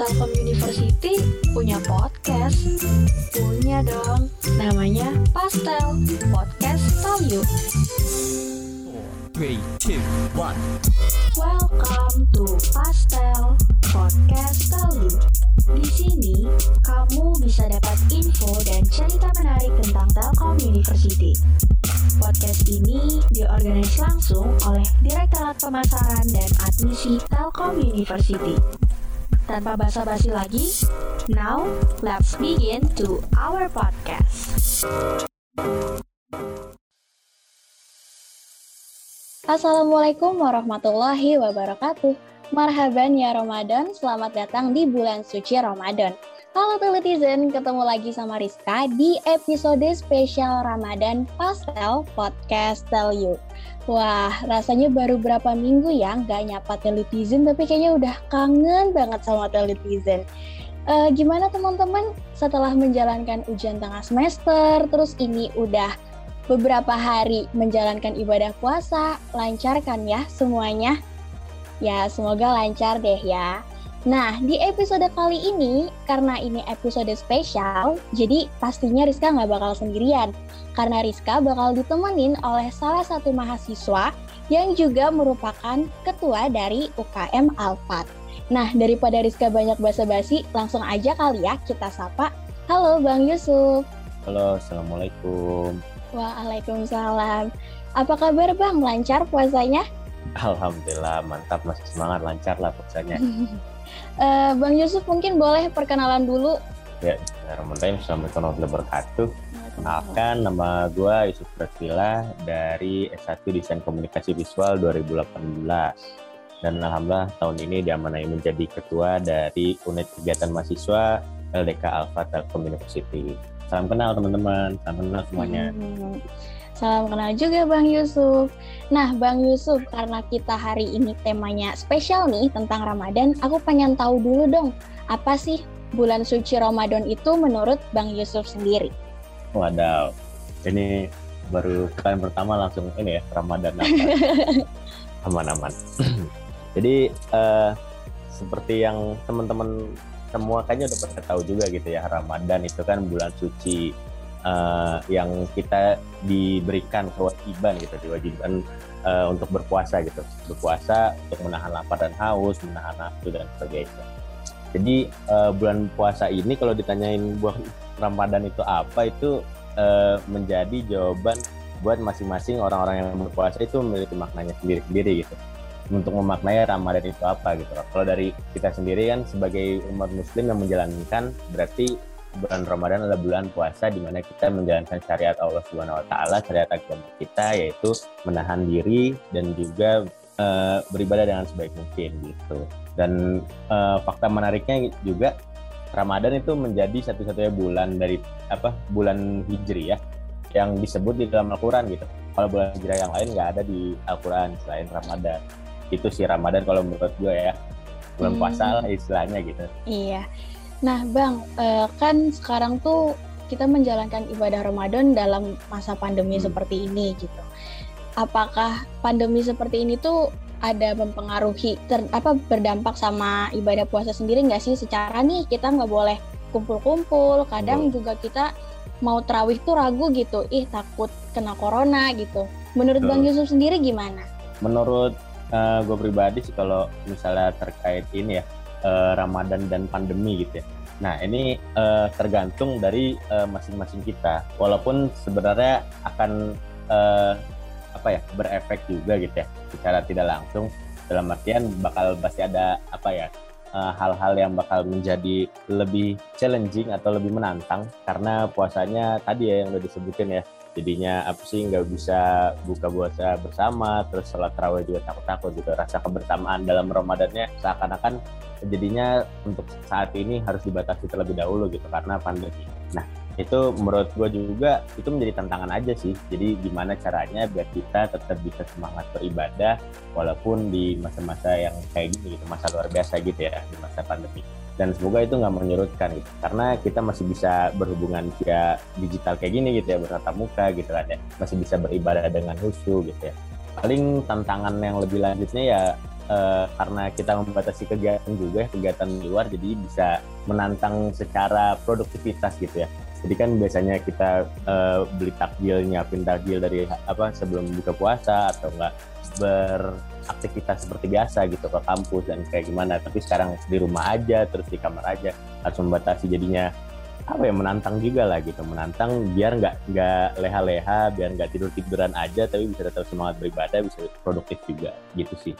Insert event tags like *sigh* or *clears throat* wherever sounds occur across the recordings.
Telkom University punya podcast? Punya dong. Namanya Pastel, Podcast Tell You. Three, two, one. Welcome to Pastel, Podcast Tell You. Di sini, kamu bisa dapat info dan cerita menarik tentang Telkom University. Podcast ini diorganisasi langsung oleh Direktorat Pemasaran dan Admisi Telkom University. Tanpa basa-basi lagi, now let's begin to our podcast. Assalamualaikum warahmatullahi wabarakatuh. Marhaban ya Ramadan, selamat datang di bulan suci Ramadan. Halo Teletizen, ketemu lagi sama Rizka di episode spesial Ramadan Pastel Podcast Tell You. Wah, rasanya baru berapa minggu ya nggak nyapa Teletizen, tapi kayaknya udah kangen banget sama Teletizen. Uh, gimana teman-teman setelah menjalankan ujian tengah semester, terus ini udah beberapa hari menjalankan ibadah puasa, lancar kan ya semuanya? Ya, semoga lancar deh ya. Nah, di episode kali ini, karena ini episode spesial, jadi pastinya Rizka nggak bakal sendirian. Karena Rizka bakal ditemenin oleh salah satu mahasiswa yang juga merupakan ketua dari UKM Alfat. Nah, daripada Rizka banyak basa-basi, langsung aja kali ya kita sapa. Halo Bang Yusuf. Halo, Assalamualaikum. Waalaikumsalam. Apa kabar Bang? Lancar puasanya? Alhamdulillah, mantap. Masih semangat, lancar lah puasanya. *laughs* uh, Bang Yusuf mungkin boleh perkenalan dulu. Ya, Bismillahirrahmanirrahim. Assalamualaikum warahmatullahi wabarakatuh. Kenalkan, nama gue Yusuf Prasila dari S1 Desain Komunikasi Visual 2018. Dan Alhamdulillah tahun ini diamanai menjadi ketua dari unit kegiatan mahasiswa LDK Alpha Telkom University. Salam kenal teman-teman, salam kenal semuanya. Hmm. Salam kenal juga Bang Yusuf. Nah, Bang Yusuf, karena kita hari ini temanya spesial nih tentang Ramadan, aku pengen tahu dulu dong, apa sih bulan suci Ramadan itu menurut Bang Yusuf sendiri? Wadaw, ini baru kalian pertama langsung ini ya, Ramadan apa? *laughs* Aman-aman. *clears throat* Jadi, uh, seperti yang teman-teman semua kayaknya udah pernah tahu juga gitu ya, Ramadan itu kan bulan suci uh, yang kita diberikan kewajiban gitu diwajibkan uh, untuk berpuasa gitu. Berpuasa untuk menahan lapar dan haus menahan nafsu dan sebagainya. Jadi uh, bulan puasa ini kalau ditanyain bulan Ramadan itu apa itu uh, menjadi jawaban buat masing-masing orang-orang yang berpuasa itu memiliki maknanya sendiri-sendiri gitu. Untuk memaknai Ramadan itu apa gitu. Kalau dari kita sendiri kan sebagai umat muslim yang menjalankan berarti bulan Ramadan adalah bulan puasa di mana kita menjalankan syariat Allah Subhanahu wa taala, syariat agama kita yaitu menahan diri dan juga uh, beribadah dengan sebaik mungkin gitu. Dan uh, fakta menariknya juga Ramadan itu menjadi satu-satunya bulan dari apa? bulan Hijri ya yang disebut di dalam Al-Qur'an gitu. Kalau bulan Hijriah yang lain nggak ada di Al-Qur'an selain Ramadan. Itu sih Ramadan kalau menurut gue ya. Bulan hmm. puasa lah istilahnya gitu. Iya. Nah, Bang, uh, kan sekarang tuh kita menjalankan ibadah Ramadan dalam masa pandemi hmm. seperti ini gitu. Apakah pandemi seperti ini tuh ada mempengaruhi ter, apa berdampak sama ibadah puasa sendiri nggak sih? Secara nih kita nggak boleh kumpul-kumpul, kadang hmm. juga kita mau terawih tuh ragu gitu, ih takut kena corona gitu. Menurut Bang Yusuf sendiri gimana? Menurut uh, gue pribadi sih kalau misalnya terkait ini ya uh, Ramadan dan pandemi gitu ya. Nah ini uh, tergantung dari eh, masing-masing kita. Walaupun sebenarnya akan uh, apa ya berefek juga gitu ya, secara tidak langsung. Dalam artian bakal pasti ada apa ya hal-hal uh, yang bakal menjadi lebih challenging atau lebih menantang karena puasanya tadi ya yang udah disebutin ya jadinya apa sih nggak bisa buka puasa bersama terus sholat tarawih juga takut-takut gitu. Rasa kebersamaan dalam ramadannya seakan-akan jadinya untuk saat ini harus dibatasi terlebih dahulu gitu karena pandemi. Nah itu menurut gue juga itu menjadi tantangan aja sih. Jadi gimana caranya biar kita tetap bisa semangat beribadah walaupun di masa-masa yang kayak gini gitu masa luar biasa gitu ya di masa pandemi dan semoga itu nggak menyurutkan gitu. Karena kita masih bisa berhubungan via digital kayak gini gitu ya bertatap muka gitu kan ya. Masih bisa beribadah dengan khusyuk gitu ya. Paling tantangan yang lebih lanjutnya ya uh, karena kita membatasi kegiatan juga kegiatan di luar jadi bisa menantang secara produktivitas gitu ya. Jadi kan biasanya kita uh, beli takjil nyiapin takjil dari apa sebelum buka puasa atau enggak beraktivitas seperti biasa gitu ke kampus dan kayak gimana. Tapi sekarang di rumah aja terus di kamar aja. Harus membatasi jadinya apa ya menantang juga lah gitu. Menantang biar nggak nggak leha-leha biar nggak tidur tiduran aja tapi bisa tetap semangat beribadah bisa produktif juga. Gitu sih.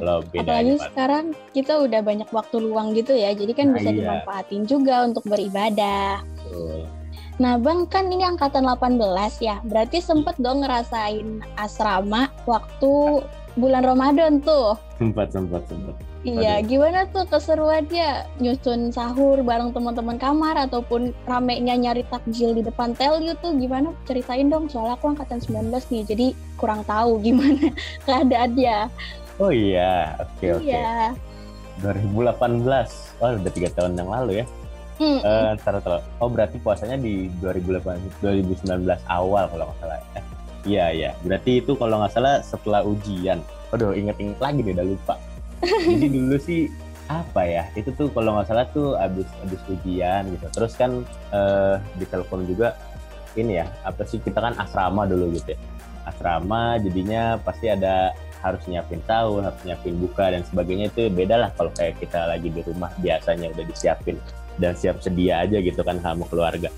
Kalau beda apalagi sekarang kita udah banyak waktu luang gitu ya jadi kan nah, bisa iya. dimanfaatin juga untuk beribadah. Betul. Nah, Bang, kan ini angkatan 18 ya. Berarti sempet dong ngerasain asrama waktu bulan Ramadan tuh. Sempat, sempat, sempat. Iya, gimana tuh keseruannya nyusun sahur bareng teman-teman kamar ataupun ramenya nyari takjil di depan Telu tuh gimana? Ceritain dong, soalnya aku angkatan 19 nih, jadi kurang tahu *laughs* gimana keadaannya. Oh iya, oke okay, oke. Okay. Iya. 2018, oh udah tiga tahun yang lalu ya. Hmm. Uh, tar, Oh berarti puasanya di 2018, 2019 awal kalau nggak salah. Eh, iya iya, berarti itu kalau nggak salah setelah ujian. Aduh inget-inget lagi deh, udah lupa. *laughs* Jadi dulu sih apa ya itu tuh kalau nggak salah tuh abis abis ujian gitu. Terus kan uh, di telepon juga ini ya apa sih kita kan asrama dulu gitu ya. Asrama jadinya pasti ada harus nyiapin sahur, harus nyiapin buka dan sebagainya itu beda lah kalau kayak kita lagi di rumah biasanya udah disiapin. Dan siap sedia aja gitu kan sama keluarga.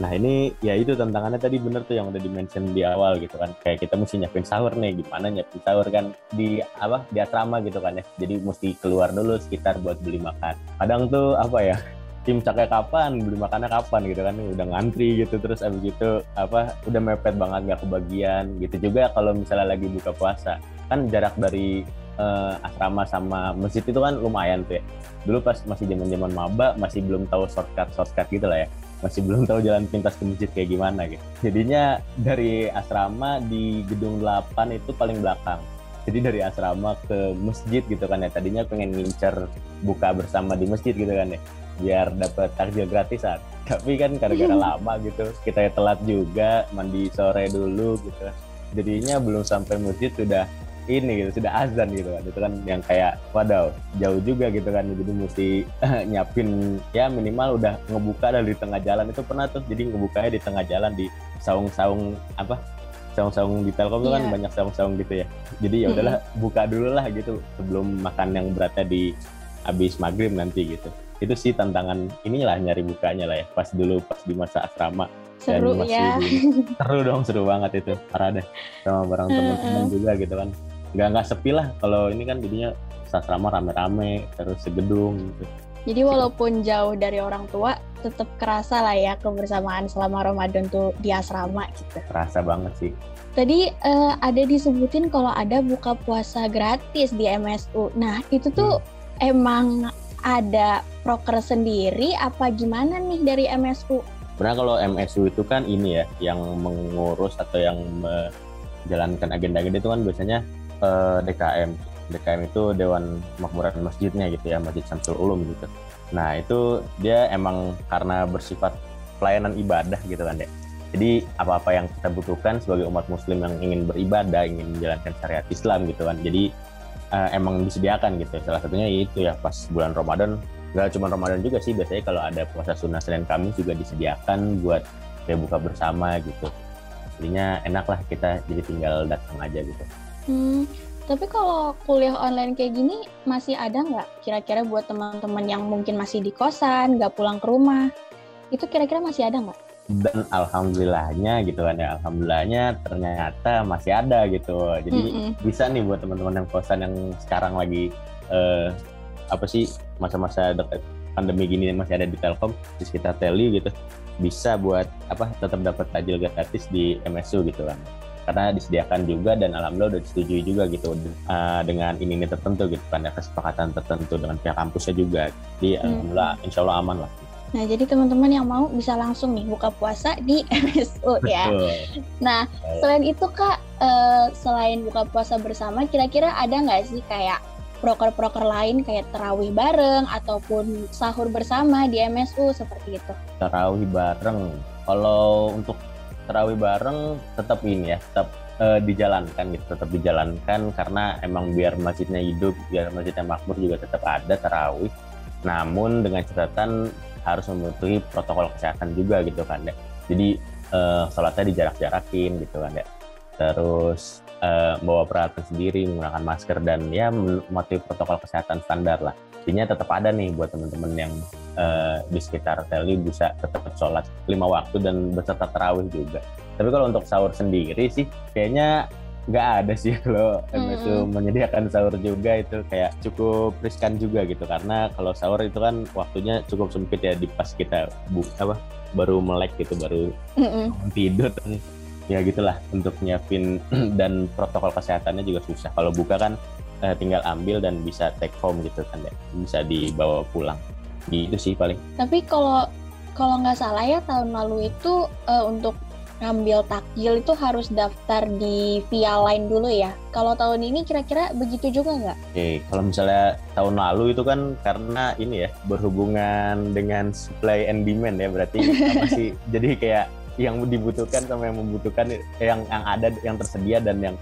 Nah ini ya itu tantangannya tadi bener tuh yang udah dimention di awal gitu kan. Kayak kita mesti nyiapin sahur nih, gimana nyiapin sahur kan di apa di asrama gitu kan ya. Jadi mesti keluar dulu sekitar buat beli makan. Kadang tuh apa ya tim caknya kapan, beli makannya kapan gitu kan. Udah ngantri gitu terus abis itu apa udah mepet banget nggak kebagian gitu juga kalau misalnya lagi buka puasa. Kan jarak dari uh, asrama sama masjid itu kan lumayan tuh ya. Dulu pas masih zaman-zaman maba masih belum tahu shortcut shortcut gitu lah ya masih belum tahu jalan pintas ke masjid kayak gimana gitu. Jadinya dari asrama di gedung 8 itu paling belakang. Jadi dari asrama ke masjid gitu kan ya. Tadinya pengen ngincer buka bersama di masjid gitu kan ya. Biar dapat takjil gratisan. *laughs* Tapi kan gara-gara lama gitu, kita telat juga, mandi sore dulu gitu. Jadinya belum sampai masjid sudah ini gitu sudah azan gitu kan itu kan yang kayak wadaw jauh juga gitu kan jadi mesti *laughs* nyiapin ya minimal udah ngebuka dari tengah jalan itu pernah tuh jadi ngebukanya di tengah jalan di saung-saung apa saung-saung di Telkom yeah. kan iya. banyak saung-saung gitu ya jadi ya udahlah mm -hmm. buka dulu lah gitu sebelum makan yang beratnya di habis maghrib nanti gitu itu sih tantangan inilah nyari bukanya lah ya pas dulu pas di masa asrama seru dan ya *laughs* seru dong seru banget itu parah deh sama bareng teman-teman juga gitu kan nggak nggak sepi lah kalau ini kan jadinya sasrama rame-rame terus segedung gitu. Jadi walaupun jauh dari orang tua, tetap kerasa lah ya kebersamaan selama Ramadan tuh di asrama gitu. Kerasa banget sih. Tadi uh, ada disebutin kalau ada buka puasa gratis di MSU. Nah itu tuh hmm. emang ada proker sendiri apa gimana nih dari MSU? Sebenarnya kalau MSU itu kan ini ya yang mengurus atau yang menjalankan agenda-agenda itu kan biasanya eh, DKM. DKM itu Dewan Makmuran Masjidnya gitu ya, Masjid Samsul Ulum gitu. Nah itu dia emang karena bersifat pelayanan ibadah gitu kan deh. Jadi apa-apa yang kita butuhkan sebagai umat muslim yang ingin beribadah, ingin menjalankan syariat Islam gitu kan. Jadi uh, emang disediakan gitu. Salah satunya itu ya pas bulan Ramadan, nggak cuma Ramadan juga sih, biasanya kalau ada puasa sunnah Senin Kamis juga disediakan buat kayak buka bersama gitu. Jadinya enak lah kita jadi tinggal datang aja gitu. Hmm, tapi kalau kuliah online kayak gini masih ada nggak kira-kira buat teman-teman yang mungkin masih di kosan, nggak pulang ke rumah, itu kira-kira masih ada nggak? Dan alhamdulillahnya gitu kan ya, alhamdulillahnya ternyata masih ada gitu. Jadi mm -hmm. bisa nih buat teman-teman yang kosan yang sekarang lagi uh, apa sih masa-masa pandemi gini masih ada di Telkom di sekitar Teli gitu bisa buat apa tetap dapat tajil gratis di MSU gitu kan. Karena disediakan juga dan alhamdulillah udah disetujui juga gitu uh, dengan ini ini tertentu gitu kan ya kesepakatan tertentu dengan pihak kampusnya juga. Jadi hmm. alhamdulillah insya Allah aman lah. Nah, jadi teman-teman yang mau bisa langsung nih buka puasa di *laughs* MSU ya. Nah, selain itu Kak, uh, selain buka puasa bersama, kira-kira ada nggak sih kayak proker-proker lain kayak terawih bareng ataupun sahur bersama di MSU seperti itu? Terawih bareng. Kalau untuk terawih bareng tetap ini ya tetap uh, dijalankan gitu tetap dijalankan karena emang biar masjidnya hidup biar masjidnya makmur juga tetap ada tarawih namun dengan catatan harus mematuhi protokol kesehatan juga gitu kan ya jadi uh, sholatnya dijarak-jarakin gitu kan ya terus uh, bawa peralatan sendiri menggunakan masker dan ya mematuhi protokol kesehatan standar lah intinya tetap ada nih buat teman-teman yang uh, di sekitar Teli bisa tetap sholat lima waktu dan beserta terawih juga tapi kalau untuk sahur sendiri sih kayaknya nggak ada sih *laughs* kalau hmm. itu menyediakan sahur juga itu kayak cukup riskan juga gitu karena kalau sahur itu kan waktunya cukup sempit ya di pas kita bu apa baru melek gitu baru hmm. tidur ya gitulah untuk nyiapin *clears throat* dan protokol kesehatannya juga susah kalau buka kan eh, tinggal ambil dan bisa take home gitu kan ya bisa dibawa pulang gitu sih paling tapi kalau kalau nggak salah ya tahun lalu itu uh, untuk ngambil takjil itu harus daftar di via lain dulu ya. Kalau tahun ini kira-kira begitu juga nggak? Oke, kalau misalnya tahun lalu itu kan karena ini ya berhubungan dengan supply and demand ya berarti *laughs* masih jadi kayak yang dibutuhkan sama yang membutuhkan yang yang ada yang tersedia dan yang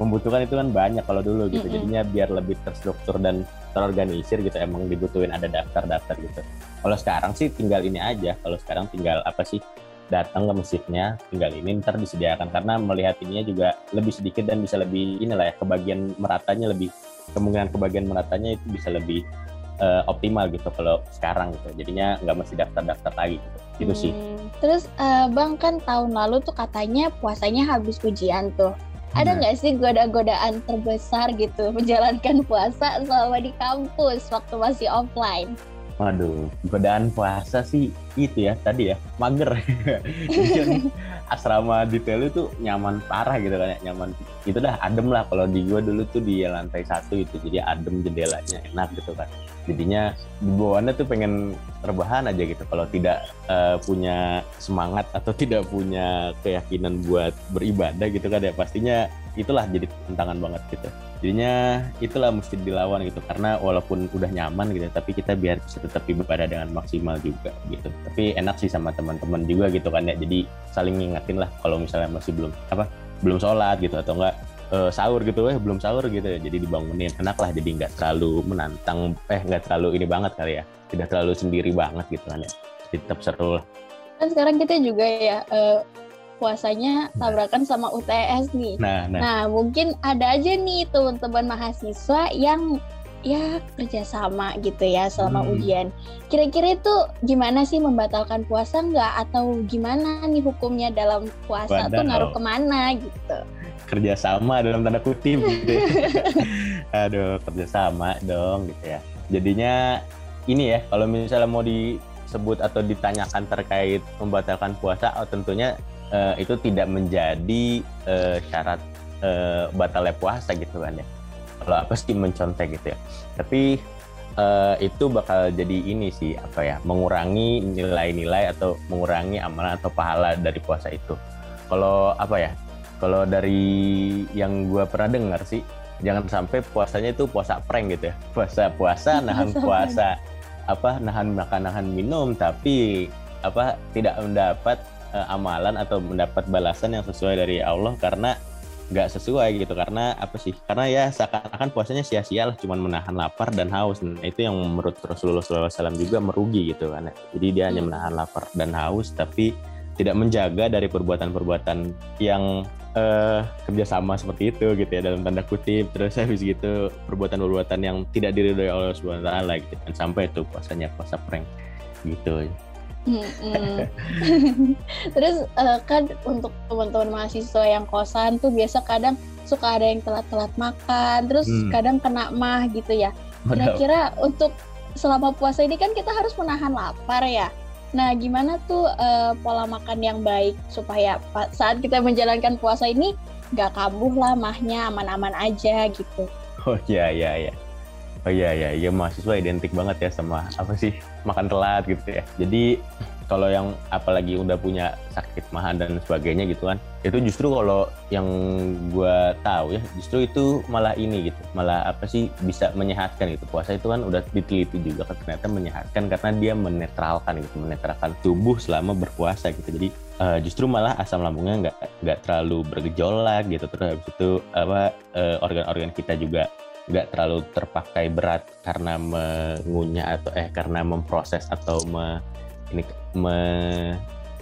membutuhkan itu kan banyak kalau dulu gitu. Mm -hmm. Jadinya biar lebih terstruktur dan terorganisir gitu emang dibutuhin ada daftar-daftar gitu. Kalau sekarang sih tinggal ini aja. Kalau sekarang tinggal apa sih datang ke masjidnya tinggal ini ntar disediakan karena melihat ininya juga lebih sedikit dan bisa lebih inilah ya kebagian meratanya lebih kemungkinan kebagian meratanya itu bisa lebih uh, optimal gitu kalau sekarang gitu jadinya nggak mesti daftar-daftar lagi gitu itu hmm, sih terus uh, bang kan tahun lalu tuh katanya puasanya habis ujian tuh ada hmm. nggak sih goda-godaan terbesar gitu menjalankan puasa selama di kampus waktu masih offline Waduh, godaan puasa sih itu ya tadi ya mager. *laughs* *laughs* asrama Telu itu nyaman parah gitu kan ya nyaman. Itu dah adem lah. Kalau di gua dulu tuh di lantai satu itu jadi adem jendelanya enak gitu kan. Jadinya di bawahnya tuh pengen rebahan aja gitu. Kalau tidak uh, punya semangat atau *laughs* tidak punya keyakinan buat beribadah gitu kan ya pastinya itulah jadi tantangan banget gitu jadinya itulah mesti dilawan gitu karena walaupun udah nyaman gitu tapi kita biar bisa tetap ibadah dengan maksimal juga gitu. Tapi enak sih sama teman-teman juga gitu kan ya. Jadi saling ngingetin lah kalau misalnya masih belum apa belum sholat gitu atau enggak uh, sahur gitu eh belum sahur gitu ya. Jadi dibangunin enak lah. Jadi nggak terlalu menantang eh nggak terlalu ini banget kali ya. Tidak terlalu sendiri banget gitu kan ya. Tetap seru lah. Kan sekarang kita juga ya uh, puasanya tabrakan sama UTS nih. Nah, nah. nah mungkin ada aja nih teman-teman mahasiswa yang ya kerjasama gitu ya selama hmm. ujian. Kira-kira itu gimana sih membatalkan puasa nggak atau gimana nih hukumnya dalam puasa Padahal. tuh ngaruh ke mana gitu? Kerjasama dalam tanda kutip gitu. Ya. *laughs* Aduh kerjasama dong gitu ya. Jadinya ini ya kalau misalnya mau disebut atau ditanyakan terkait membatalkan puasa, oh tentunya uh, itu tidak menjadi uh, syarat uh, batalnya puasa gitu kan ya. Kalau apa sih mencontek gitu ya. Tapi uh, itu bakal jadi ini sih apa ya mengurangi nilai-nilai atau mengurangi amalan atau pahala dari puasa itu. Kalau apa ya kalau dari yang gue pernah dengar sih jangan sampai puasanya itu puasa prank gitu ya. *laughs* Puasa puasa nahan puasa apa nahan makan nahan minum tapi apa tidak mendapat uh, amalan atau mendapat balasan yang sesuai dari Allah karena nggak sesuai gitu. Karena apa sih? Karena ya seakan-akan puasanya sia-sia lah cuman menahan lapar dan haus. Nah, itu yang menurut Rasulullah SAW juga merugi gitu kan jadi dia hanya hmm. menahan lapar dan haus tapi tidak menjaga dari perbuatan-perbuatan yang uh, kerjasama seperti itu gitu ya dalam tanda kutip. Terus habis gitu perbuatan-perbuatan yang tidak diridhoi Allah Subhanahu Wa Taala gitu kan. Sampai itu puasanya puasa prank gitu *laughs* Terus uh, kan untuk teman-teman mahasiswa yang kosan tuh biasa kadang suka ada yang telat-telat makan, terus hmm. kadang kena mah gitu ya. Kira-kira untuk selama puasa ini kan kita harus menahan lapar ya. Nah, gimana tuh uh, pola makan yang baik supaya saat kita menjalankan puasa ini nggak kambuh lah mahnya aman-aman aja gitu. Oh iya iya iya. Oh iya iya, iya mahasiswa identik banget ya sama apa sih makan telat gitu ya. Jadi kalau yang apalagi udah punya sakit mahan dan sebagainya gitu kan, itu justru kalau yang gue tahu ya, justru itu malah ini gitu, malah apa sih bisa menyehatkan gitu. Puasa itu kan udah diteliti juga kan ternyata menyehatkan karena dia menetralkan gitu, menetralkan tubuh selama berpuasa gitu. Jadi uh, justru malah asam lambungnya nggak nggak terlalu bergejolak gitu terus habis itu apa uh, organ-organ kita juga nggak terlalu terpakai berat karena mengunyah atau eh karena memproses atau me, ini me,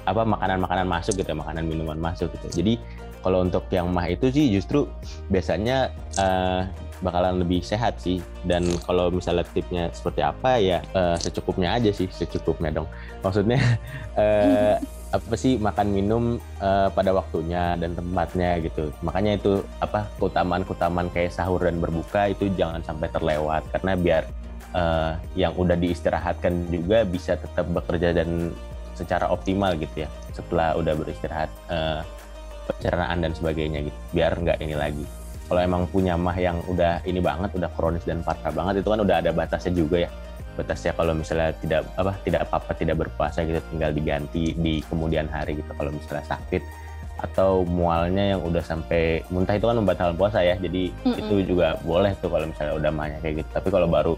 apa makanan-makanan masuk gitu ya, makanan minuman masuk gitu. Jadi kalau untuk yang mah itu sih justru biasanya uh, bakalan lebih sehat sih. Dan kalau misalnya tipnya seperti apa ya uh, secukupnya aja sih secukupnya dong. Maksudnya uh, *laughs* apa sih makan minum uh, pada waktunya dan tempatnya gitu. Makanya itu apa keutamaan keutamaan kayak sahur dan berbuka itu jangan sampai terlewat. Karena biar uh, yang udah diistirahatkan juga bisa tetap bekerja dan secara optimal gitu ya setelah udah beristirahat uh, pencernaan dan sebagainya gitu. Biar nggak ini lagi. Kalau emang punya mah yang udah ini banget udah kronis dan parah banget itu kan udah ada batasnya juga ya batasnya kalau misalnya tidak apa tidak apa-apa tidak berpuasa gitu tinggal diganti di kemudian hari gitu kalau misalnya sakit. Atau mualnya yang udah sampai muntah itu kan membatalkan puasa ya jadi mm -mm. itu juga boleh tuh kalau misalnya udah mahnya kayak gitu. Tapi kalau baru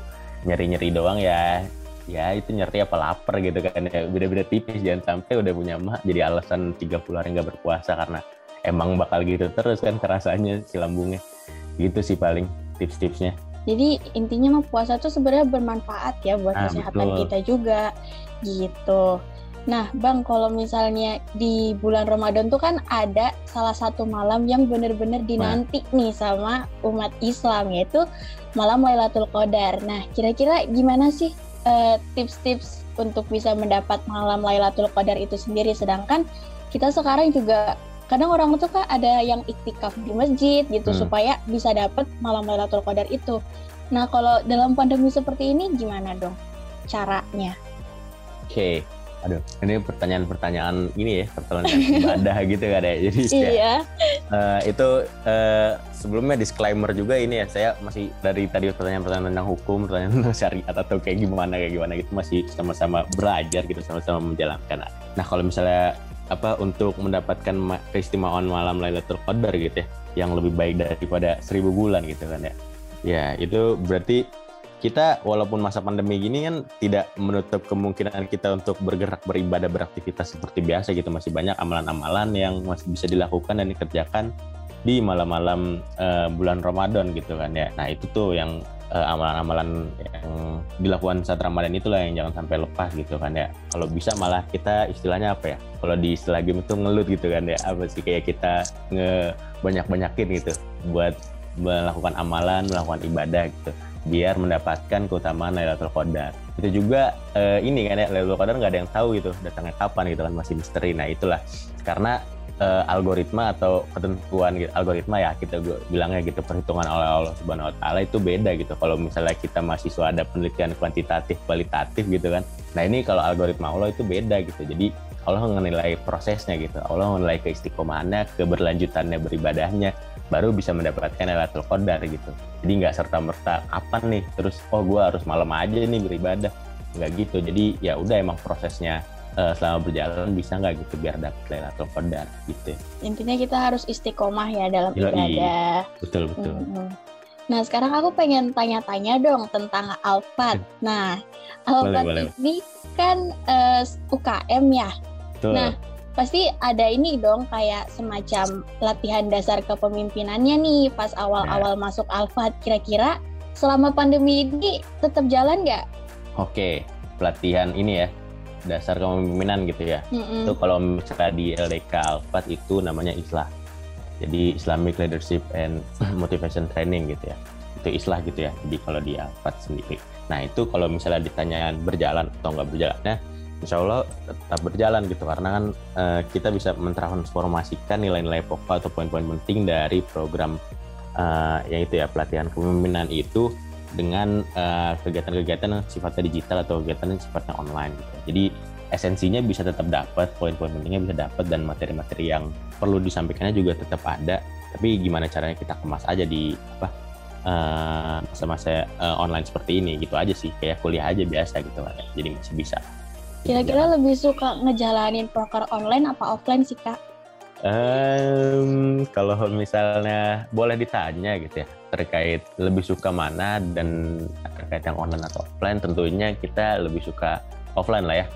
nyeri-nyeri doang ya ya itu nyeri apa lapar gitu kan ya. Beda-beda tipis jangan sampai udah punya mah jadi alasan 30 hari nggak berpuasa karena emang bakal gitu terus kan kerasanya si lambungnya. Gitu sih paling tips-tipsnya jadi intinya mah puasa tuh sebenarnya bermanfaat ya buat ah, kesehatan betul. kita juga gitu. Nah, Bang, kalau misalnya di bulan Ramadan tuh kan ada salah satu malam yang benar-benar dinanti nah. nih sama umat Islam yaitu malam Lailatul Qadar. Nah, kira-kira gimana sih uh, tips-tips untuk bisa mendapat malam Lailatul Qadar itu sendiri sedangkan kita sekarang juga kadang orang tuh kan ada yang iktikaf di masjid gitu hmm. supaya bisa dapat malam Lailatul Qadar itu. Nah, kalau dalam pandemi seperti ini gimana dong caranya? Oke. Okay. Aduh, ini pertanyaan-pertanyaan ini ya, pertanyaan *laughs* ibadah gitu kan ya. Jadi iya. Ya, uh, itu uh, sebelumnya disclaimer juga ini ya, saya masih dari tadi pertanyaan-pertanyaan tentang hukum, pertanyaan tentang syariat atau kayak gimana kayak gimana gitu masih sama-sama belajar gitu, sama-sama menjalankan. Nah, kalau misalnya apa untuk mendapatkan keistimewaan malam Lailatul Qadar gitu ya yang lebih baik daripada seribu bulan gitu kan ya. Ya itu berarti kita walaupun masa pandemi gini kan tidak menutup kemungkinan kita untuk bergerak beribadah beraktivitas seperti biasa gitu. Masih banyak amalan-amalan yang masih bisa dilakukan dan dikerjakan di malam-malam uh, bulan Ramadan gitu kan ya. Nah itu tuh yang uh, amalan-amalan yang dilakukan saat Ramadan itulah yang jangan sampai lepas gitu kan ya. Kalau bisa malah kita istilahnya apa ya? Kalau di istilah game itu ngelut gitu kan ya. Apa sih kayak kita nge banyak-banyakin gitu buat melakukan amalan, melakukan ibadah gitu biar mendapatkan keutamaan Lailatul Qadar. Itu juga uh, ini kan ya Lailatul Qadar nggak ada yang tahu gitu datangnya kapan gitu kan masih misteri. Nah itulah karena uh, algoritma atau ketentuan gitu, algoritma ya kita bilangnya gitu perhitungan oleh Allah Subhanahu wa taala itu beda gitu. Kalau misalnya kita mahasiswa ada penelitian kuantitatif kualitatif gitu kan. Nah, ini kalau algoritma Allah itu beda gitu. Jadi Allah menilai prosesnya gitu. Allah menilai keistiqomahannya, keberlanjutannya beribadahnya baru bisa mendapatkan Lailatul Qadar gitu. Jadi nggak serta-merta kapan nih terus oh gue harus malam aja nih beribadah. Nggak gitu. Jadi ya udah emang prosesnya uh, selama berjalan bisa nggak gitu biar dapat Lailatul Qadar gitu. Intinya kita harus istiqomah ya dalam Yoi. ibadah. Betul betul. Mm -hmm. Nah sekarang aku pengen tanya-tanya dong tentang Alfat. Nah Alfat ini kan uh, eh, UKM ya. Betul. Nah pasti ada ini dong kayak semacam latihan dasar kepemimpinannya nih pas awal-awal nah. masuk Alfat. Kira-kira selama pandemi ini tetap jalan nggak? Oke, pelatihan ini ya dasar kepemimpinan gitu ya. Mm-hmm. Itu kalau misalnya di LDK Alfat itu namanya islah. Jadi Islamic Leadership and *clears throat* Motivation Training gitu ya. Itu islah gitu ya. Jadi kalau di Alfat sendiri. Nah itu kalau misalnya ditanya berjalan atau nggak berjalannya, insya Allah tetap berjalan gitu karena kan uh, kita bisa mentransformasikan nilai-nilai pokok atau poin-poin penting dari program uh, yang itu ya pelatihan kepemimpinan itu dengan uh, kegiatan-kegiatan yang sifatnya digital atau kegiatan yang sifatnya online gitu. Jadi esensinya bisa tetap dapat, poin-poin pentingnya bisa dapat dan materi-materi yang perlu disampaikannya juga tetap ada. Tapi gimana caranya kita kemas aja di apa uh, masa-masa uh, online seperti ini gitu aja sih kayak kuliah aja biasa gitu kan. Jadi masih bisa. Kira-kira lebih suka ngejalanin proker online apa offline sih kak? Um, kalau misalnya boleh ditanya gitu ya terkait lebih suka mana dan terkait yang online atau offline tentunya kita lebih suka offline lah ya.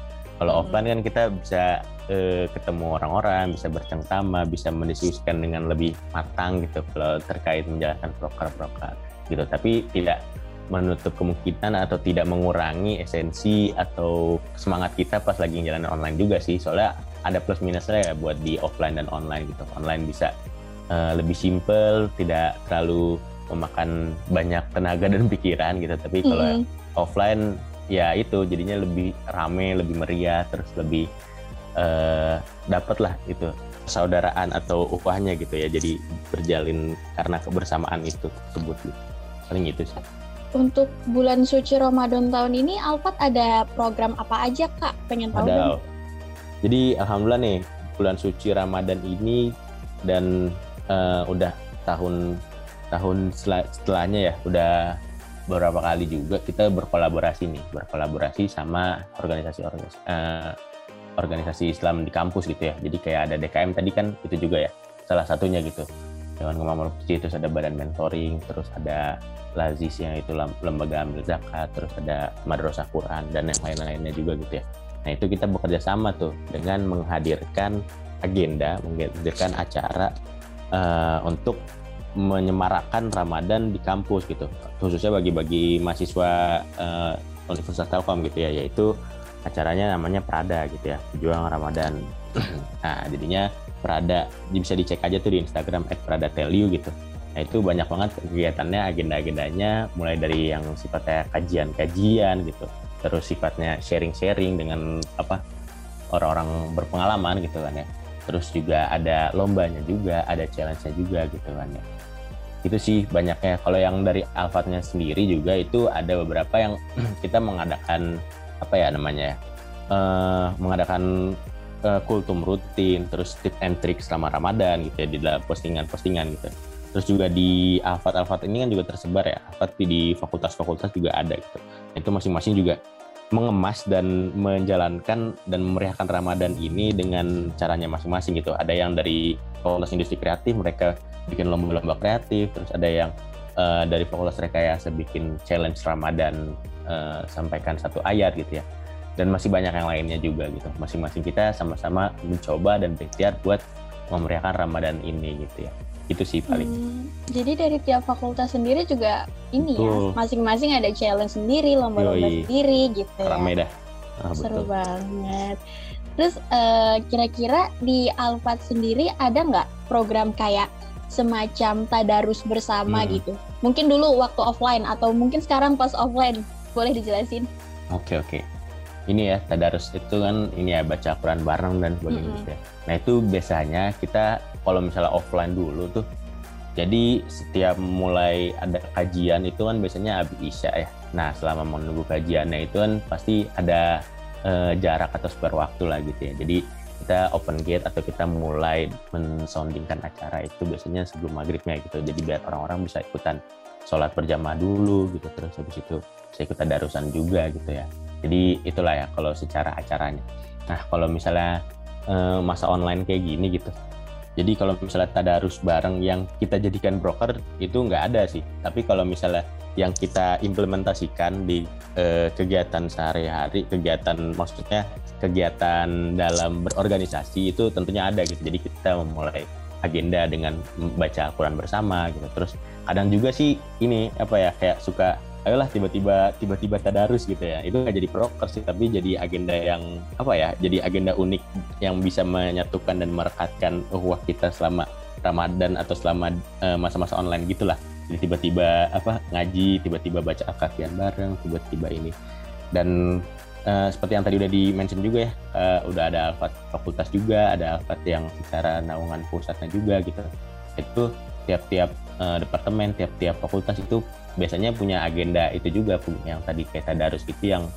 Kalau hmm. offline kan kita bisa eh, ketemu orang-orang, bisa bercengkrama, bisa mendiskusikan dengan lebih matang gitu kalau terkait menjalankan proker-proker gitu. Tapi tidak menutup kemungkinan atau tidak mengurangi esensi atau semangat kita pas lagi jalan online juga sih. Soalnya ada plus minusnya ya buat di offline dan online gitu. Online bisa uh, lebih simple, tidak terlalu memakan banyak tenaga dan pikiran gitu. Tapi kalau mm -hmm. offline ya itu jadinya lebih rame, lebih meriah, terus lebih uh, dapat lah itu persaudaraan atau upahnya gitu ya. Jadi berjalin karena kebersamaan itu tersebut gitu. Paling itu sih. Untuk bulan suci Ramadan tahun ini Alfat ada program apa aja Kak? Pengen tahu ada. Jadi alhamdulillah nih bulan suci Ramadan ini dan uh, udah tahun tahun setelahnya ya udah beberapa kali juga kita berkolaborasi nih berkolaborasi sama organisasi organisasi uh, organisasi Islam di kampus gitu ya jadi kayak ada DKM tadi kan itu juga ya salah satunya gitu Dewan Kemampuan terus ada badan mentoring terus ada Lazis yang itu lembaga ambil zakat, terus ada madrasah Quran dan yang lain-lainnya juga gitu ya. Nah itu kita bekerja sama tuh dengan menghadirkan agenda, menghadirkan acara uh, untuk menyemarakkan Ramadan di kampus gitu, khususnya bagi-bagi mahasiswa uh, Universitas Telkom gitu ya, yaitu acaranya namanya Prada gitu ya, Juang Ramadan. *clears throat* nah jadinya Prada bisa dicek aja tuh di Instagram @prada_tell_you gitu Nah itu banyak banget kegiatannya, agenda-agendanya, mulai dari yang sifatnya kajian-kajian gitu, terus sifatnya sharing-sharing dengan apa orang-orang berpengalaman gitu kan ya. Terus juga ada lombanya juga, ada challenge-nya juga gitu kan ya. Itu sih banyaknya. Kalau yang dari Alfatnya sendiri juga itu ada beberapa yang *clears throat* kita mengadakan apa ya namanya ya, uh, mengadakan uh, kultum rutin, terus tip and trick selama Ramadan gitu ya di dalam postingan-postingan gitu Terus juga di Alfat-Alfat ini kan juga tersebar ya. Alfat di fakultas-fakultas juga ada gitu. Itu masing-masing juga mengemas dan menjalankan dan memeriahkan Ramadan ini dengan caranya masing-masing gitu. Ada yang dari Fakultas Industri Kreatif mereka bikin lomba-lomba kreatif, terus ada yang uh, dari Fakultas Rekayasa bikin challenge Ramadan uh, sampaikan satu ayat gitu ya. Dan masih banyak yang lainnya juga gitu. Masing-masing kita sama-sama mencoba dan berikhtiar buat memeriahkan Ramadan ini gitu ya itu sih paling. Hmm, jadi dari tiap fakultas sendiri juga ini ya, betul. ya masing-masing ada challenge sendiri, lomba-lomba sendiri gitu ya. Dah. Ah, Seru banget. Terus uh, kira-kira di Alfat sendiri ada nggak program kayak semacam tadarus bersama hmm. gitu? Mungkin dulu waktu offline atau mungkin sekarang pas offline, boleh dijelasin? Oke okay, oke. Okay. Ini ya tadarus itu kan ini ya baca Quran bareng dan sebagainya mm -hmm. gitu ya. Nah itu biasanya kita kalau misalnya offline dulu tuh jadi setiap mulai ada kajian itu kan biasanya habis isya ya. Nah selama menunggu kajiannya itu kan pasti ada uh, jarak atau spare waktu lah gitu ya. Jadi kita open gate atau kita mulai mensoundingkan acara itu biasanya sebelum maghribnya gitu. Jadi biar orang-orang bisa ikutan sholat berjamaah dulu gitu. Terus habis itu bisa ikutan darusan juga gitu ya. Jadi itulah ya kalau secara acaranya. Nah kalau misalnya uh, masa online kayak gini gitu, jadi kalau misalnya tadarus bareng yang kita jadikan broker itu nggak ada sih. Tapi kalau misalnya yang kita implementasikan di eh, kegiatan sehari-hari, kegiatan maksudnya kegiatan dalam berorganisasi itu tentunya ada gitu. Jadi kita memulai agenda dengan membaca Al-Quran bersama gitu. Terus kadang juga sih ini apa ya kayak suka ayolah tiba-tiba tiba-tiba tadarus gitu ya. Itu nggak jadi proker sih tapi jadi agenda yang apa ya jadi agenda unik yang bisa menyatukan dan merekatkan uhwah kita selama Ramadan atau selama uh, masa-masa online gitulah. Jadi tiba-tiba apa ngaji tiba-tiba baca akafian bareng tiba-tiba ini. Dan uh, seperti yang tadi udah di mention juga ya uh, udah ada alfat fakultas juga ada alfat yang secara naungan pusatnya juga gitu. Itu tiap-tiap uh, departemen tiap-tiap fakultas itu biasanya punya agenda itu juga yang tadi kayak tadarus itu yang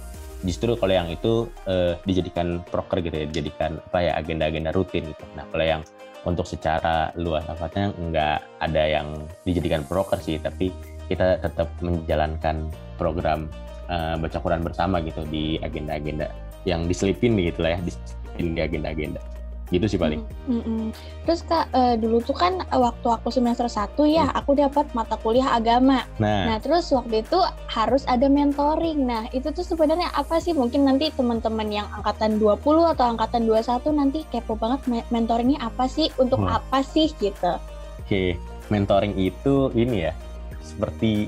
justru kalau yang itu uh, dijadikan proker gitu ya dijadikan apa ya agenda-agenda rutin gitu. Nah kalau yang untuk secara luas sifatnya nggak ada yang dijadikan proker sih tapi kita tetap menjalankan program uh, baca Quran bersama gitu di agenda-agenda yang diselipin gitu lah ya diselipin di agenda-agenda gitu sih paling. Mm -mm. Terus kak uh, dulu tuh kan waktu aku semester 1 ya hmm. aku dapat mata kuliah agama. Nah. nah terus waktu itu harus ada mentoring. Nah itu tuh sebenarnya apa sih? Mungkin nanti teman-teman yang angkatan 20 atau angkatan 21 nanti kepo banget mentoringnya apa sih? Untuk hmm. apa sih gitu? Oke, okay. mentoring itu ini ya seperti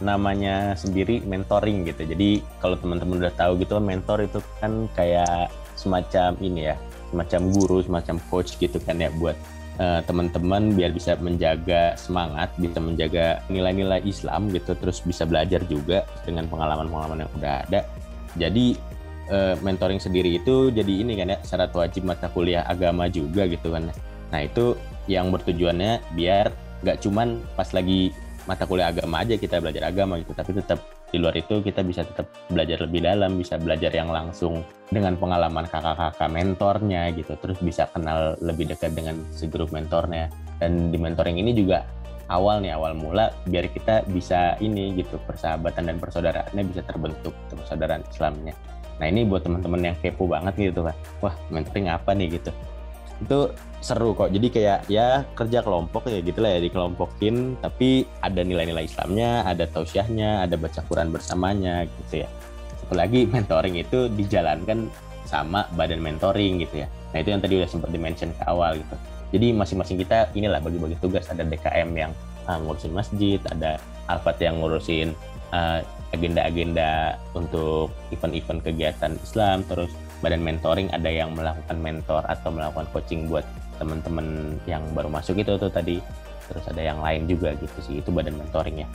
namanya sendiri mentoring gitu. Jadi kalau teman-teman udah tahu gitu mentor itu kan kayak semacam ini ya semacam guru, semacam coach gitu kan ya buat uh, teman-teman biar bisa menjaga semangat, bisa menjaga nilai-nilai Islam gitu, terus bisa belajar juga dengan pengalaman-pengalaman yang udah ada. Jadi uh, mentoring sendiri itu jadi ini kan ya syarat wajib mata kuliah agama juga gitu kan. Nah itu yang bertujuannya biar nggak cuman pas lagi mata kuliah agama aja kita belajar agama gitu, tapi tetap di luar itu kita bisa tetap belajar lebih dalam, bisa belajar yang langsung dengan pengalaman kakak-kakak mentornya gitu, terus bisa kenal lebih dekat dengan si grup mentornya. Dan di mentoring ini juga awal nih awal mula biar kita bisa ini gitu persahabatan dan persaudaraannya bisa terbentuk persaudaraan Islamnya. Nah ini buat teman-teman yang kepo banget gitu kan, wah mentoring apa nih gitu itu seru kok. Jadi kayak ya kerja kelompok ya gitu lah ya dikelompokin. Tapi ada nilai-nilai Islamnya ada tausiahnya ada baca Quran bersamanya gitu ya. Satu lagi *laughs* mentoring itu dijalankan sama badan mentoring gitu ya. Nah itu yang tadi udah sempat dimention ke awal gitu. Jadi masing-masing kita inilah bagi-bagi tugas. Ada DKM yang uh, ngurusin masjid ada Alfat yang ngurusin uh, agenda-agenda untuk event-event kegiatan Islam. Terus badan mentoring ada yang melakukan mentor atau melakukan coaching buat teman-teman yang baru masuk itu tuh tadi terus ada yang lain juga gitu sih itu badan mentoring ya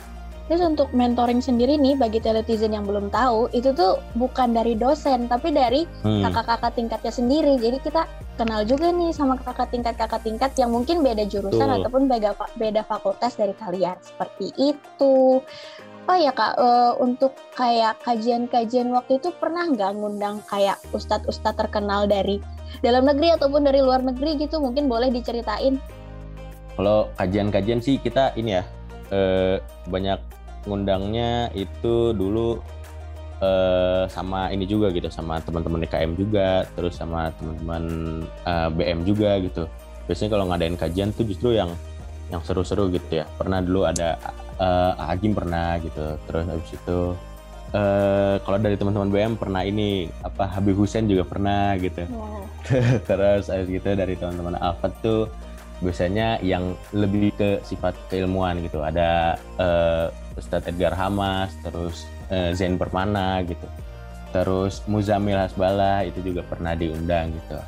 Terus untuk mentoring sendiri nih bagi teletizen yang belum tahu itu tuh bukan dari dosen tapi dari hmm. kakak-kakak tingkatnya sendiri. Jadi kita kenal juga nih sama kakak tingkat kakak tingkat yang mungkin beda jurusan Tuh. ataupun beda beda fakultas dari kalian seperti itu oh ya kak? Uh, untuk kayak kajian-kajian waktu itu pernah nggak ngundang kayak ustadz-ustadz terkenal dari dalam negeri ataupun dari luar negeri gitu? Mungkin boleh diceritain. Kalau kajian-kajian sih kita ini ya uh, banyak ngundangnya itu dulu uh, sama ini juga gitu sama teman-teman DKM juga terus sama teman-teman uh, BM juga gitu. Biasanya kalau ngadain kajian tuh justru yang yang seru-seru gitu ya. Pernah dulu ada uh, Agim pernah gitu. Terus habis itu uh, kalau dari teman-teman BM pernah ini apa Habib Hussein juga pernah gitu. Wow. *laughs* terus habis gitu dari teman-teman Alfat tuh biasanya yang lebih ke sifat keilmuan gitu. Ada uh, Ustadz Edgar Hamas terus uh, Zain Permana gitu. Terus Muzamil Hasbala itu juga pernah diundang gitu.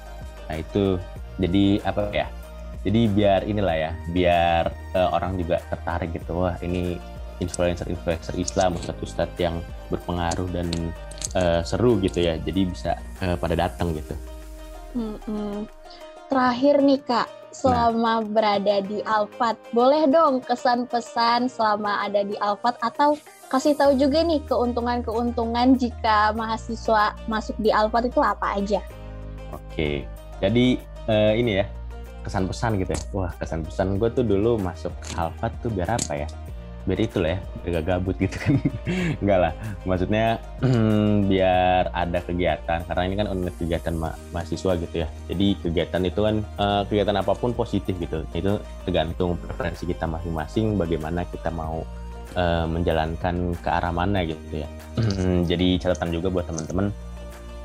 Nah itu jadi apa ya jadi biar inilah ya biar uh, orang juga tertarik gitu. Wah ini influencer-influencer Islam ustadz-ustadz yang berpengaruh dan uh, seru gitu ya. Jadi bisa uh, pada datang gitu. Hmm, terakhir nih kak. Selama nah. berada di Alfat boleh dong kesan pesan selama ada di Alfat? Atau kasih tahu juga nih keuntungan-keuntungan jika mahasiswa masuk di Alfat itu apa aja? Oke. Jadi uh, ini ya kesan pesan gitu ya. Wah kesan pesan gue tuh dulu masuk Alfa tuh biar apa ya? Biar itu lah ya biar gak gabut gitu kan. *laughs* Enggak lah maksudnya *clears throat* biar ada kegiatan karena ini kan unit kegiatan ma mahasiswa gitu ya. Jadi kegiatan itu kan uh, kegiatan apa pun positif gitu. Itu tergantung preferensi kita masing-masing bagaimana kita mau uh, menjalankan ke arah mana gitu ya. *clears throat* Jadi catatan juga buat teman-teman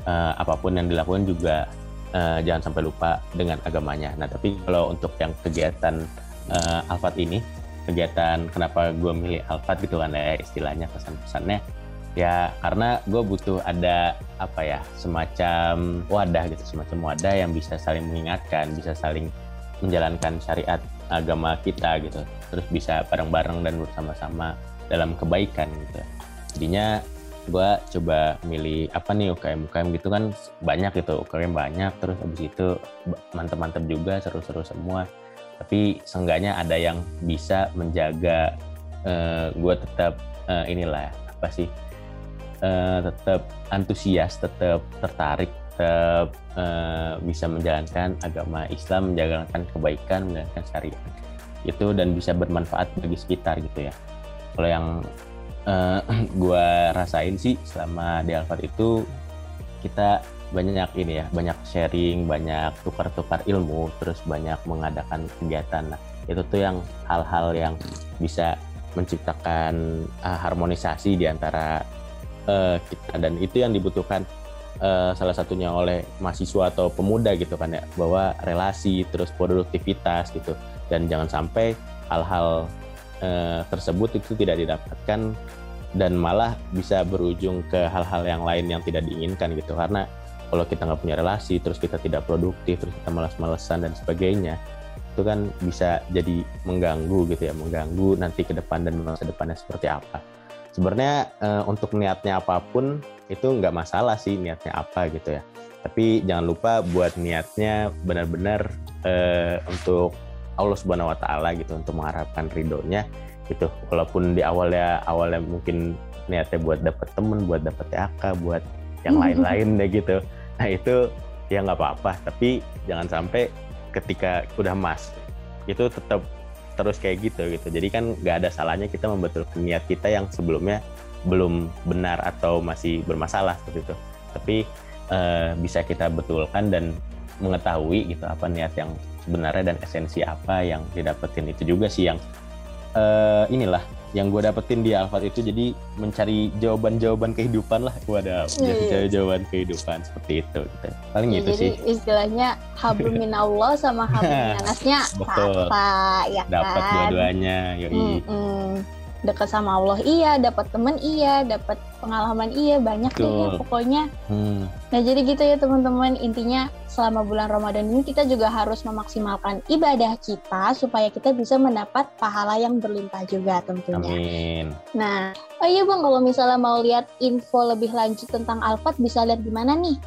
uh, apa pun yang dilakukan juga uh, jangan sampai lupa dengan agamanya. Nah, tapi kalau untuk yang kegiatan uh, Alfat ini, kegiatan kenapa gue milih Alfat gitu kan ya istilahnya pesan-pesannya, ya karena gue butuh ada apa ya semacam wadah gitu, semacam wadah yang bisa saling mengingatkan, bisa saling menjalankan syariat agama kita gitu, terus bisa bareng-bareng dan bersama-sama dalam kebaikan gitu. Jadinya gue coba milih apa nih UKM UKM gitu kan banyak gitu UKM banyak terus abis itu mantep-mantep juga seru-seru semua. Tapi seenggaknya ada yang bisa menjaga uh, eh, gue tetap uh, inilah apa sih uh, tetap antusias tetap tertarik tetap uh, bisa menjalankan agama Islam menjalankan kebaikan menjalankan syariat. Itu dan bisa bermanfaat bagi sekitar gitu ya. Kalau yang uh, eh, *clears throat* gue rasain sih selama di Alphard itu kita banyak ini ya banyak sharing banyak tukar-tukar ilmu terus banyak mengadakan kegiatan. Nah itu tuh yang hal-hal yang bisa menciptakan uh, harmonisasi di antara uh, kita. Dan itu yang dibutuhkan uh, salah satunya oleh mahasiswa atau pemuda gitu kan ya bahwa relasi terus produktivitas gitu. Dan jangan sampai hal-hal uh, tersebut itu tidak didapatkan dan malah bisa berujung ke hal-hal yang lain yang tidak diinginkan gitu. Karena kalau kita nggak punya relasi terus kita tidak produktif terus kita malas-malesan dan sebagainya itu kan bisa jadi mengganggu gitu ya mengganggu nanti ke depan dan masa depannya seperti apa. Sebenarnya uh, untuk niatnya apa pun itu nggak masalah sih niatnya apa gitu ya. Tapi jangan lupa buat niatnya benar-benar uh, untuk Allah Subhanahu Wa Taala gitu untuk mengharapkan ridhonya gitu. Walaupun di awalnya awalnya mungkin niatnya buat dapat temen buat dapat TAK buat yang lain-lain deh gitu. Nah itu ya nggak apa-apa tapi jangan sampai ketika udah mas itu tetap terus kayak gitu gitu. Jadi kan nggak ada salahnya kita membetulkan niat kita yang sebelumnya belum benar atau masih bermasalah seperti itu. Tapi uh, bisa kita betulkan dan mengetahui gitu apa niat yang sebenarnya dan esensi apa yang didapetin itu juga sih yang uh, inilah yang gue dapetin di Alphard itu jadi mencari jawaban-jawaban kehidupan lah jadi iya, iya. jawaban kehidupan seperti itu gitu. paling ya, itu jadi sih istilahnya hablum Allah sama *laughs* hablum minasnya betul ya dapat kan? dua-duanya yoi mm -mm dekat sama Allah iya dapat temen iya dapat pengalaman iya banyak deh ya pokoknya. Hmm. nah jadi gitu ya teman-teman. Intinya selama bulan Ramadan ini kita juga harus memaksimalkan ibadah kita supaya kita bisa mendapat pahala yang berlimpah juga tentunya. Amin. nah oh iya bang kalau misalnya mau lihat info lebih lanjut tentang Alfat bisa lihat di mana nih?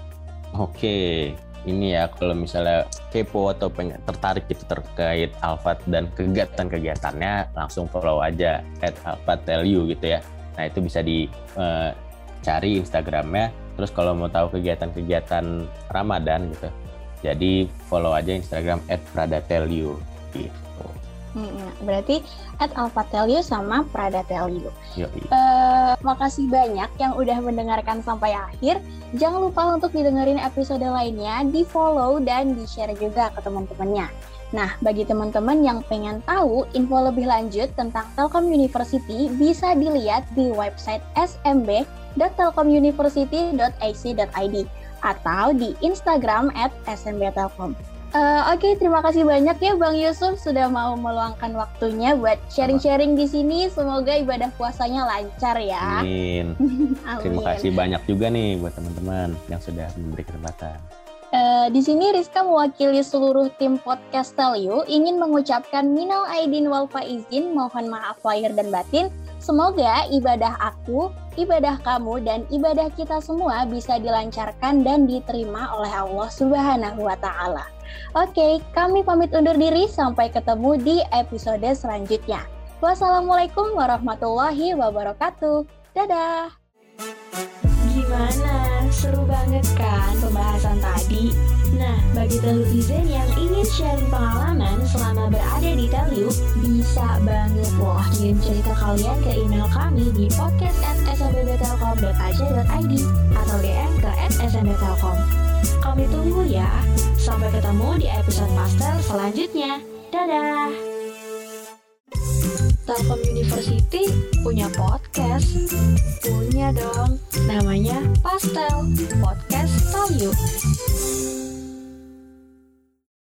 Oke, ini ya kalau misalnya kepo atau pengen tertarik gitu terkait Alfat dan kegiatan-kegiatannya langsung follow aja at Tell You gitu ya. Nah itu bisa dicari uh, Instagramnya. Terus kalau mau tahu kegiatan-kegiatan Ramadan gitu, jadi follow aja Instagram at Pradatelyu gitu. Hmm, berarti at sama Pradatelio. Uh, makasih banyak yang udah mendengarkan sampai akhir. Jangan lupa untuk didengerin episode lainnya, di follow dan di share juga ke teman-temannya. Nah, bagi teman-teman yang pengen tahu info lebih lanjut tentang Telkom University, bisa dilihat di website smb.telkomuniversity.ac.id atau di Instagram at smbtelkom. Uh, Oke, okay, terima kasih banyak ya Bang Yusuf sudah mau meluangkan waktunya buat sharing-sharing di sini. Semoga ibadah puasanya lancar ya. Amin. *laughs* Amin. Terima kasih banyak juga nih buat teman-teman yang sudah memberi kesempatan. Uh, di sini Rizka mewakili seluruh tim podcast Tell You ingin mengucapkan minal aidin wal faizin, mohon maaf lahir dan batin. Semoga ibadah aku, ibadah kamu, dan ibadah kita semua bisa dilancarkan dan diterima oleh Allah Subhanahu wa Ta'ala. Oke, kami pamit undur diri. Sampai ketemu di episode selanjutnya. Wassalamualaikum warahmatullahi wabarakatuh. Dadah. Gimana? Seru banget kan pembahasan tadi? Nah, bagi telutizen yang ingin sharing pengalaman selama berada di Telu, bisa banget loh kirim cerita kalian ke email kami di podcast@smbtelkom.ac.id atau DM ke @smbtelkom. Kami tunggu ya. Sampai ketemu di episode Pastel selanjutnya. Dadah! Telkom University punya podcast? Punya dong. Namanya Pastel, Podcast You.